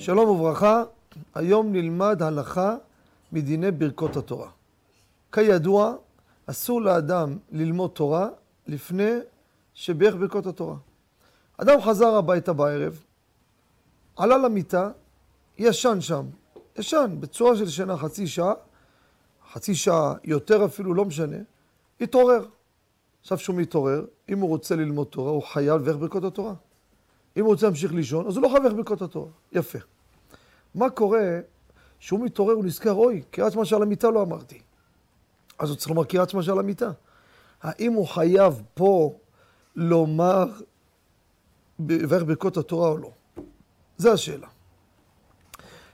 שלום וברכה, היום נלמד הלכה מדיני ברכות התורה. כידוע, אסור לאדם ללמוד תורה לפני שברך ברכות התורה. אדם חזר הביתה בערב, עלה למיטה, ישן שם, ישן בצורה של שינה חצי שעה, חצי שעה, יותר אפילו, לא משנה, התעורר. עכשיו שהוא מתעורר, אם הוא רוצה ללמוד תורה, הוא חייב לברך ברכות התורה. אם הוא רוצה להמשיך לישון, אז הוא לא לברך ברכות התורה. יפה. מה קורה שהוא מתעורר, הוא נזכר, אוי, קריאת שמע שעל המיטה לא אמרתי. אז הוא צריך לומר קריאת שמע שעל המיטה. האם הוא חייב פה לומר לברך ברכות התורה או לא? זו השאלה.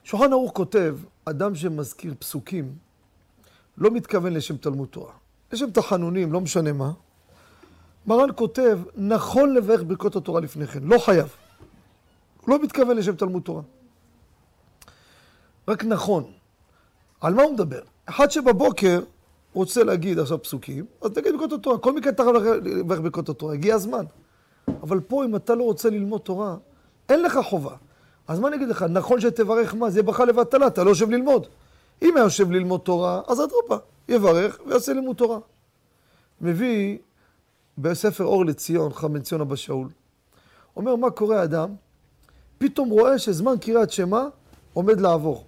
שולחן ערוך כותב, אדם שמזכיר פסוקים, לא מתכוון לשם תלמוד תורה. לשם תחנונים, לא משנה מה. מרן כותב, נכון לברך ברכות התורה לפני כן, לא חייב. הוא לא מתכוון לשם תלמוד תורה. רק נכון. על מה הוא מדבר? אחד שבבוקר רוצה להגיד עכשיו פסוקים, אז תגיד ברכות התורה. כל מקרה אתה חייב לברך ברכות התורה, הגיע הזמן. אבל פה, אם אתה לא רוצה ללמוד תורה, אין לך חובה. אז מה אני אגיד לך? נכון שתברך מה? זה יהיה ברכה לבטלה, אתה לא יושב ללמוד. אם היה יושב ללמוד תורה, אז אדרבה, יברך ויעשה לימוד תורה. מביא בספר אור לציון, חמן ציון אבא שאול, אומר מה קורה אדם, פתאום רואה שזמן קריאת שמע עומד לעבור.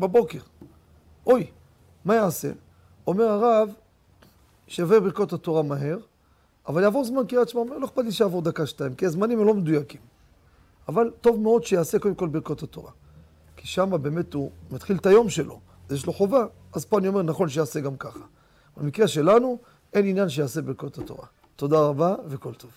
בבוקר. אוי, מה יעשה? אומר הרב, שווה ברכות התורה מהר, אבל יעבור זמן קריאת שמע, אומר, לא אכפת לי שיעבור דקה שתיים, כי הזמנים הם לא מדויקים. אבל טוב מאוד שיעשה קודם כל ברכות התורה. כי שם באמת הוא מתחיל את היום שלו, יש לו חובה, אז פה אני אומר, נכון שיעשה גם ככה. במקרה שלנו, אין עניין שיעשה ברכות התורה. תודה רבה וכל טוב.